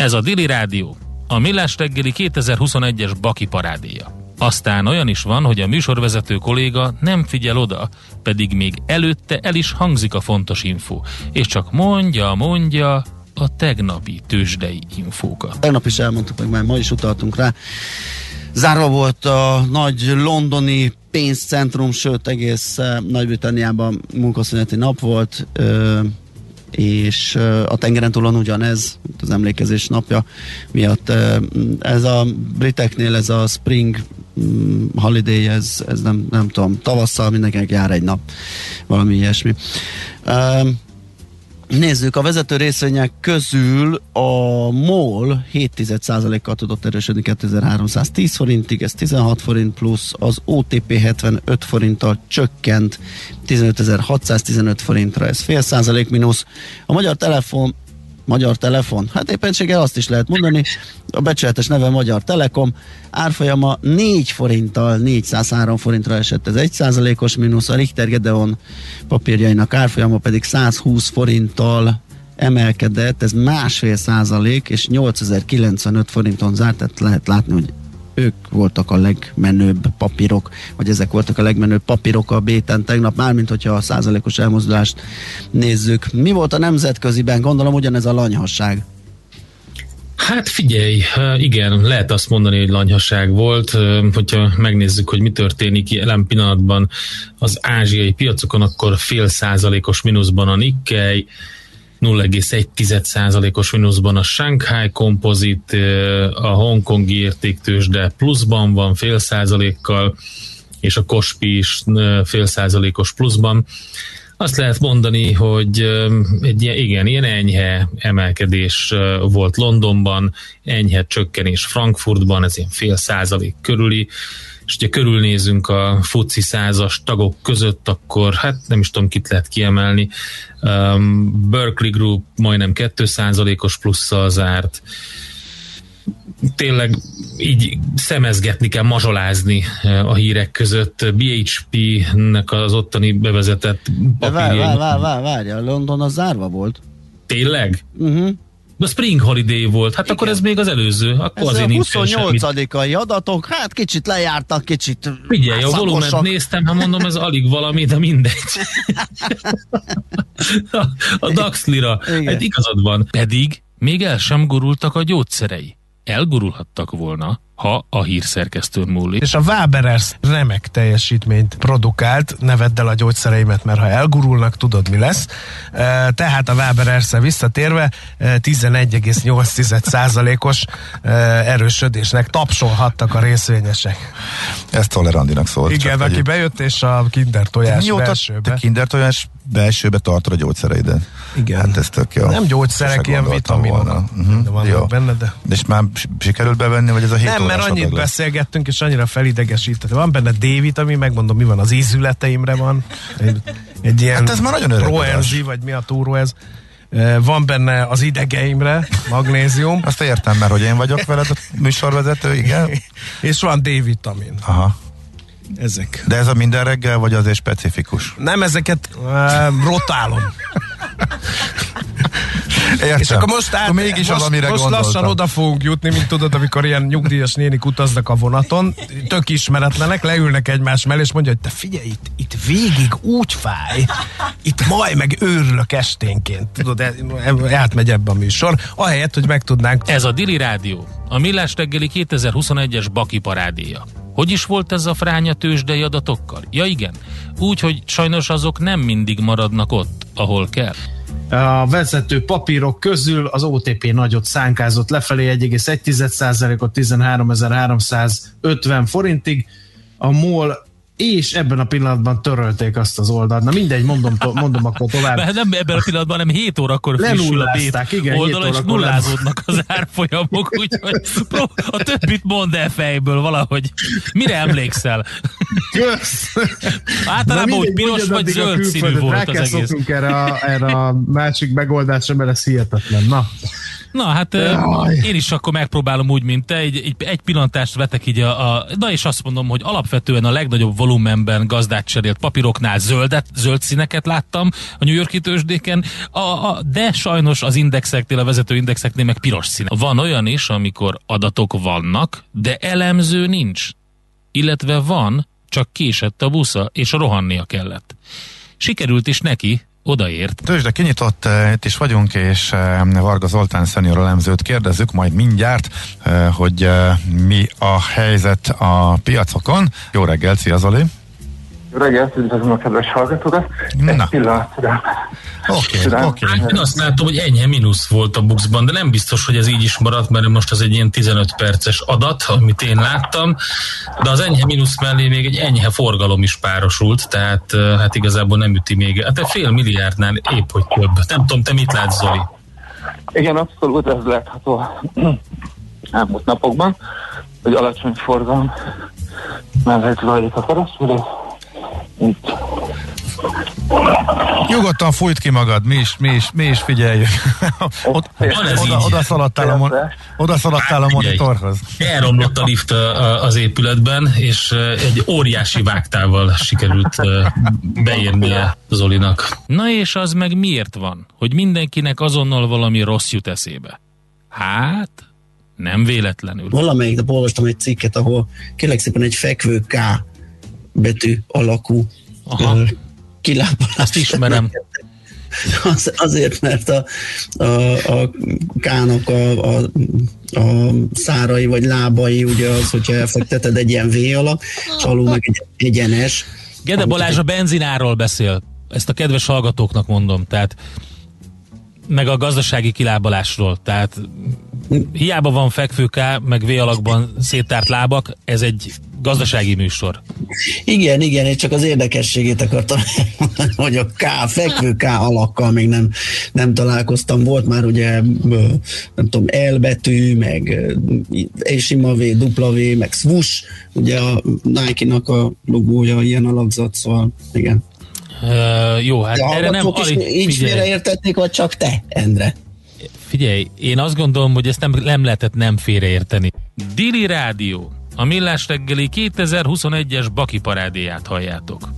Ez a Dili Rádió, a Millás reggeli 2021-es Baki parádéja. Aztán olyan is van, hogy a műsorvezető kolléga nem figyel oda, pedig még előtte el is hangzik a fontos info, és csak mondja, mondja a tegnapi tőzsdei infókat. Tegnap is elmondtuk, meg már ma is utaltunk rá. Zárva volt a nagy londoni pénzcentrum, sőt egész eh, Nagy-Britanniában munkaszüneti nap volt, ö, és a tengeren túlon ugyanez, az emlékezés napja miatt. Ez a briteknél ez a spring mm, holiday, ez, ez nem, nem tudom, tavasszal mindenkinek jár egy nap, valami ilyesmi. Nézzük, a vezető részvények közül a MOL 7,1%-kal tudott erősödni 2310 forintig, ez 16 forint plusz, az OTP 75 forinttal csökkent 15.615 forintra, ez fél százalék mínusz. A Magyar Telefon Magyar Telefon? Hát éppenséggel azt is lehet mondani. A becsületes neve Magyar Telekom. Árfolyama 4 forinttal 403 forintra esett, ez 1 százalékos mínusz. A Richter Gedeon papírjainak árfolyama pedig 120 forinttal emelkedett, ez másfél százalék, és 8095 forinton zárt, tehát lehet látni, hogy ők voltak a legmenőbb papírok, vagy ezek voltak a legmenőbb papírok a béten tegnap, mármint hogyha a százalékos elmozdulást nézzük. Mi volt a nemzetköziben? Gondolom ugyanez a lanyhasság. Hát figyelj, igen, lehet azt mondani, hogy lanyhaság volt, hogyha megnézzük, hogy mi történik jelen pillanatban az ázsiai piacokon, akkor fél százalékos mínuszban a Nikkei, 0,1%-os mínuszban a Shanghai kompozit, a hongkongi értéktősde pluszban van fél százalékkal, és a Kospi is fél százalékos pluszban. Azt lehet mondani, hogy egy ilyen, igen, ilyen enyhe emelkedés volt Londonban, enyhe csökkenés Frankfurtban, ez ilyen fél százalék körüli, és ugye körülnézünk a FUCI százas tagok között, akkor hát nem is tudom, kit lehet kiemelni. Um, Berkeley Group majdnem 2%-os plusszal zárt. Tényleg így szemezgetni kell, mazsolázni eh, a hírek között. BHP-nek az ottani bevezetett papírjai. Várj, várj, várj, várj, London az zárva volt. Tényleg? Uh-huh. A Spring Holiday volt, hát Igen. akkor ez még az előző. Akkor ez azért a 28 ai adatok, hát kicsit lejártak, kicsit Figyelj, a volument néztem, ha mondom, ez alig valami, de mindegy. a, a DAX lira, hát igazad van. Pedig még el sem gurultak a gyógyszerei. Elgurulhattak volna, ha a hírszerkesztőn múlik. És a Waberers remek teljesítményt produkált, nevedd el a gyógyszereimet, mert ha elgurulnak, tudod mi lesz. Tehát a waberers visszatérve 11,8%-os erősödésnek tapsolhattak a részvényesek. Ezt Tolerandinak szólt. Igen, aki bejött, és a kinder tojás Mióta belsőbe. Kinder tojás belsőbe tartod a gyógyszereidet. Igen. Hát ez tök jó. Nem gyógyszerek, ilyen vitaminok. Uh-huh. De vannak jó. benne, de... És már sikerült bevenni, vagy ez a hét Nem, mert annyit lesz? beszélgettünk, és annyira felidegesített. Van benne D-vitamin, megmondom, mi van az ízületeimre van. Egy, egy ilyen hát ez már nagyon proenzi, vagy mi a túró ez. Van benne az idegeimre magnézium. Azt értem, mert hogy én vagyok veled a műsorvezető, igen. és van D-vitamin. Aha. Ezek. De ez a minden reggel, vagy azért specifikus? Nem, ezeket uh, rotálom. Értem. És akkor most, át, mégis most, az, most lassan oda fogunk jutni, mint tudod, amikor ilyen nyugdíjas nénik utaznak a vonaton, tök ismeretlenek, leülnek egymás mellé, és mondja, hogy te figyelj, itt, itt végig úgy fáj, itt majd meg őrülök esténként. Tudod, e, e, átmegy ebbe a műsor, ahelyett, hogy megtudnánk. Ez a Dili Rádió, a Millás reggeli 2021-es Baki parádéja. Hogy is volt ez a fránya tőzsdei adatokkal? Ja igen, úgy, hogy sajnos azok nem mindig maradnak ott, ahol kell. A vezető papírok közül az OTP nagyot szánkázott lefelé 1,1%-ot 13.350 forintig, a MOL és ebben a pillanatban törölték azt az oldalt. Na mindegy, mondom, to, mondom akkor tovább. De nem ebben a pillanatban, hanem 7 órakor frissül a bét igen, oldala, és nullázódnak az árfolyamok, úgyhogy a többit mondd el fejből valahogy. Mire emlékszel? Kösz! Általában úgy piros vagy zöld színű volt az egész. erre a, erre a másik megoldásra, mert ez hihetetlen. Na, Na hát Jaj. én is akkor megpróbálom úgy, mint te, egy, egy, egy pillantást vetek így a, a, na és azt mondom, hogy alapvetően a legnagyobb volumenben gazdát cserélt papíroknál zöldet, zöld színeket láttam a New Yorki tőzsdéken, a, a, de sajnos az indexeknél, a vezető indexeknél meg piros színe. Van olyan is, amikor adatok vannak, de elemző nincs. Illetve van, csak késett a busza, és rohannia kellett. Sikerült is neki, odaért. Tőzsde kinyitott, eh, itt is vagyunk, és eh, Varga Zoltán szenior elemzőt kérdezzük majd mindjárt, eh, hogy mi a helyzet a piacokon. Jó reggelt, szia Zoli! Jó reggelt, üdvözlöm a kedves hallgatókat! Egy Na. pillanatra. Oké, okay, oké. Okay. Én azt látom, hogy enyhe mínusz volt a buxban, de nem biztos, hogy ez így is maradt, mert most az egy ilyen 15 perces adat, amit én láttam, de az enyhe mínusz mellé még egy enyhe forgalom is párosult, tehát hát igazából nem üti még. Hát fél milliárdnál épp, hogy több. Nem tudom, te mit látsz, Zoli? Igen, abszolút ez látható elmúlt napokban, hogy alacsony forgalom mellett zajlik a kereskedés. Itt Nyugodtan fújt ki magad, mi is, mi is, mi is figyeljük. Ott, oda, oda szaladtál a, oda szaladtál a hát monitorhoz. Elromlott a lift az épületben, és egy óriási vágtával sikerült beírnia Zolinak. Na és az meg miért van? Hogy mindenkinek azonnal valami rossz jut eszébe? Hát, nem véletlenül. Valamelyik nap olvastam egy cikket, ahol kérlek szépen egy fekvő K betű alakú Aha kilábalást ismerem. Az, azért, mert a, a, a kának a, a, a szárai vagy lábai, ugye az, hogyha elfekteted egy ilyen V alak, és alul meg egy egyenes. Gede Balázs a benzináról beszél. Ezt a kedves hallgatóknak mondom. Tehát meg a gazdasági kilábalásról. Tehát hiába van fekvőká, meg V alakban széttárt lábak, ez egy gazdasági műsor. Igen, igen, én csak az érdekességét akartam hogy a K, fekvő K alakkal még nem, nem találkoztam. Volt már ugye, nem tudom, L betű, meg sima V, dupla V, meg swoosh, ugye a Nike-nak a logója ilyen alakzat, szóval igen. Uh, jó, hát De erre nem alig, így félreértették, vagy csak te, Endre? Figyelj, én azt gondolom, hogy ezt nem, nem lehetett nem félreérteni. Dili Rádió, a Millás reggeli 2021-es Baki parádéját halljátok.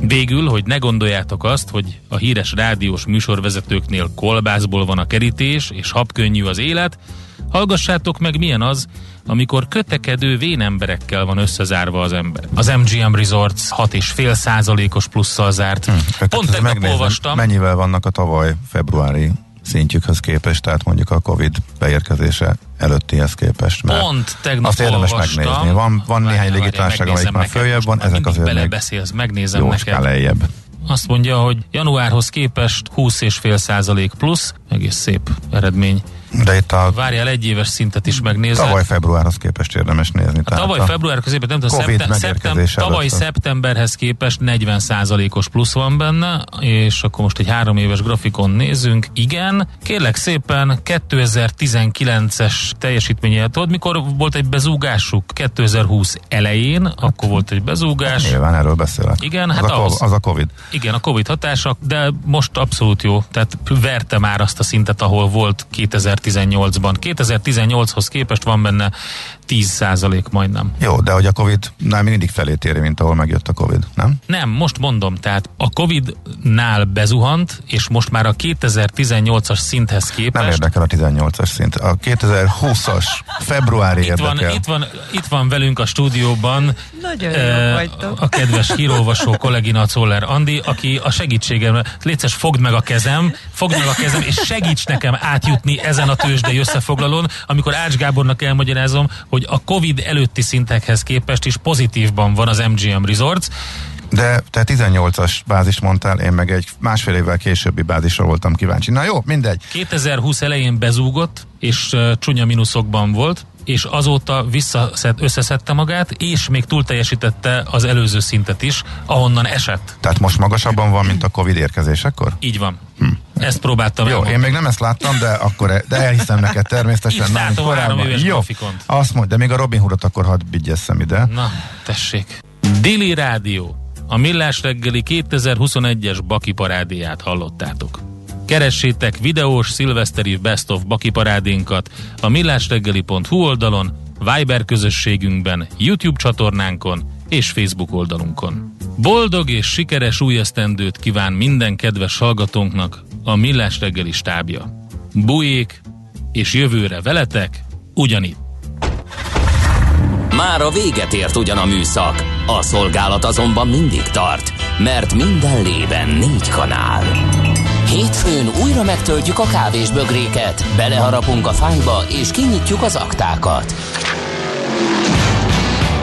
Végül, hogy ne gondoljátok azt, hogy a híres rádiós műsorvezetőknél kolbászból van a kerítés, és habkönnyű az élet, hallgassátok meg milyen az, amikor kötekedő vénemberekkel van összezárva az ember. Az MGM Resorts 6,5 százalékos plusszal zárt. Hm, Pont tegnap olvastam. Mennyivel vannak a tavaly februári szintjükhöz képest, tehát mondjuk a Covid beérkezése előttihez képest. Mert Pont tegnap Azt érdemes olvastam. megnézni. Van, van néhány légitársaság, amelyik már följebb van, ezek azért még beszélsz, megnézem neked. lejjebb. Azt mondja, hogy januárhoz képest 20,5 százalék plusz, egész szép eredmény. De itt a... Várjál, egy éves szintet is megnézed. Tavaly februárhoz képest érdemes nézni. A tavaly a február közében, nem tudom, szeptem, szeptem, tavaly szeptemberhez képest 40% os plusz van benne, és akkor most egy három éves grafikon nézzünk. Igen, kérlek szépen 2019-es teljesítménye, tudod, mikor volt egy bezúgásuk? 2020 elején, hát, akkor volt egy bezúgás. Nyilván erről beszélek. Igen, az hát a, ahhoz, az a Covid. Igen, a Covid hatása, de most abszolút jó. Tehát verte már azt a szintet, ahol volt 2000 2018-ban. 2018-hoz képest van benne 10% majdnem. Jó, de hogy a Covid-nál mindig felé téri, mint ahol megjött a Covid, nem? Nem, most mondom, tehát a Covid-nál bezuhant, és most már a 2018-as szinthez képest... Nem érdekel a 18-as szint. A 2020-as februári itt érdekel. Van, itt, van, itt van velünk a stúdióban Nagyon uh, a kedves híróvasó kollégina Czoller Andi, aki a segítségem, létszes fogd meg a kezem, fogd meg a kezem, és segíts nekem átjutni ezen a tőzsdei összefoglalón, amikor Ács Gábornak elmagyarázom, hogy a Covid előtti szintekhez képest is pozitívban van az MGM Resorts, de te 18-as bázis mondtál, én meg egy másfél évvel későbbi bázisra voltam kíváncsi. Na jó, mindegy. 2020 elején bezúgott, és uh, csúnya mínuszokban volt, és azóta visszaszed, összeszedte magát, és még túl teljesítette az előző szintet is, ahonnan esett. Tehát most magasabban van, mint a Covid érkezésekor? Így van. Hm. Ezt próbáltam Jó, elmondani. én még nem ezt láttam, de akkor e- de elhiszem neked természetesen. Itt látom korábban. Jó, grafikont. azt mondj, de még a Robin Hoodot akkor hadd vigyesszem ide. Na, tessék. Dili Rádió. A Millás reggeli 2021-es Baki parádéját hallottátok. Keressétek videós szilveszteri Best of Baki parádénkat a millásreggeli.hu oldalon, Viber közösségünkben, YouTube csatornánkon és Facebook oldalunkon. Boldog és sikeres új esztendőt kíván minden kedves hallgatónknak a Millás reggeli stábja. Bujék és jövőre veletek ugyanitt. Már a véget ért ugyan a műszak, a szolgálat azonban mindig tart, mert minden lében négy kanál. Hétfőn újra megtöltjük a kávésbögréket, beleharapunk a fányba és kinyitjuk az aktákat.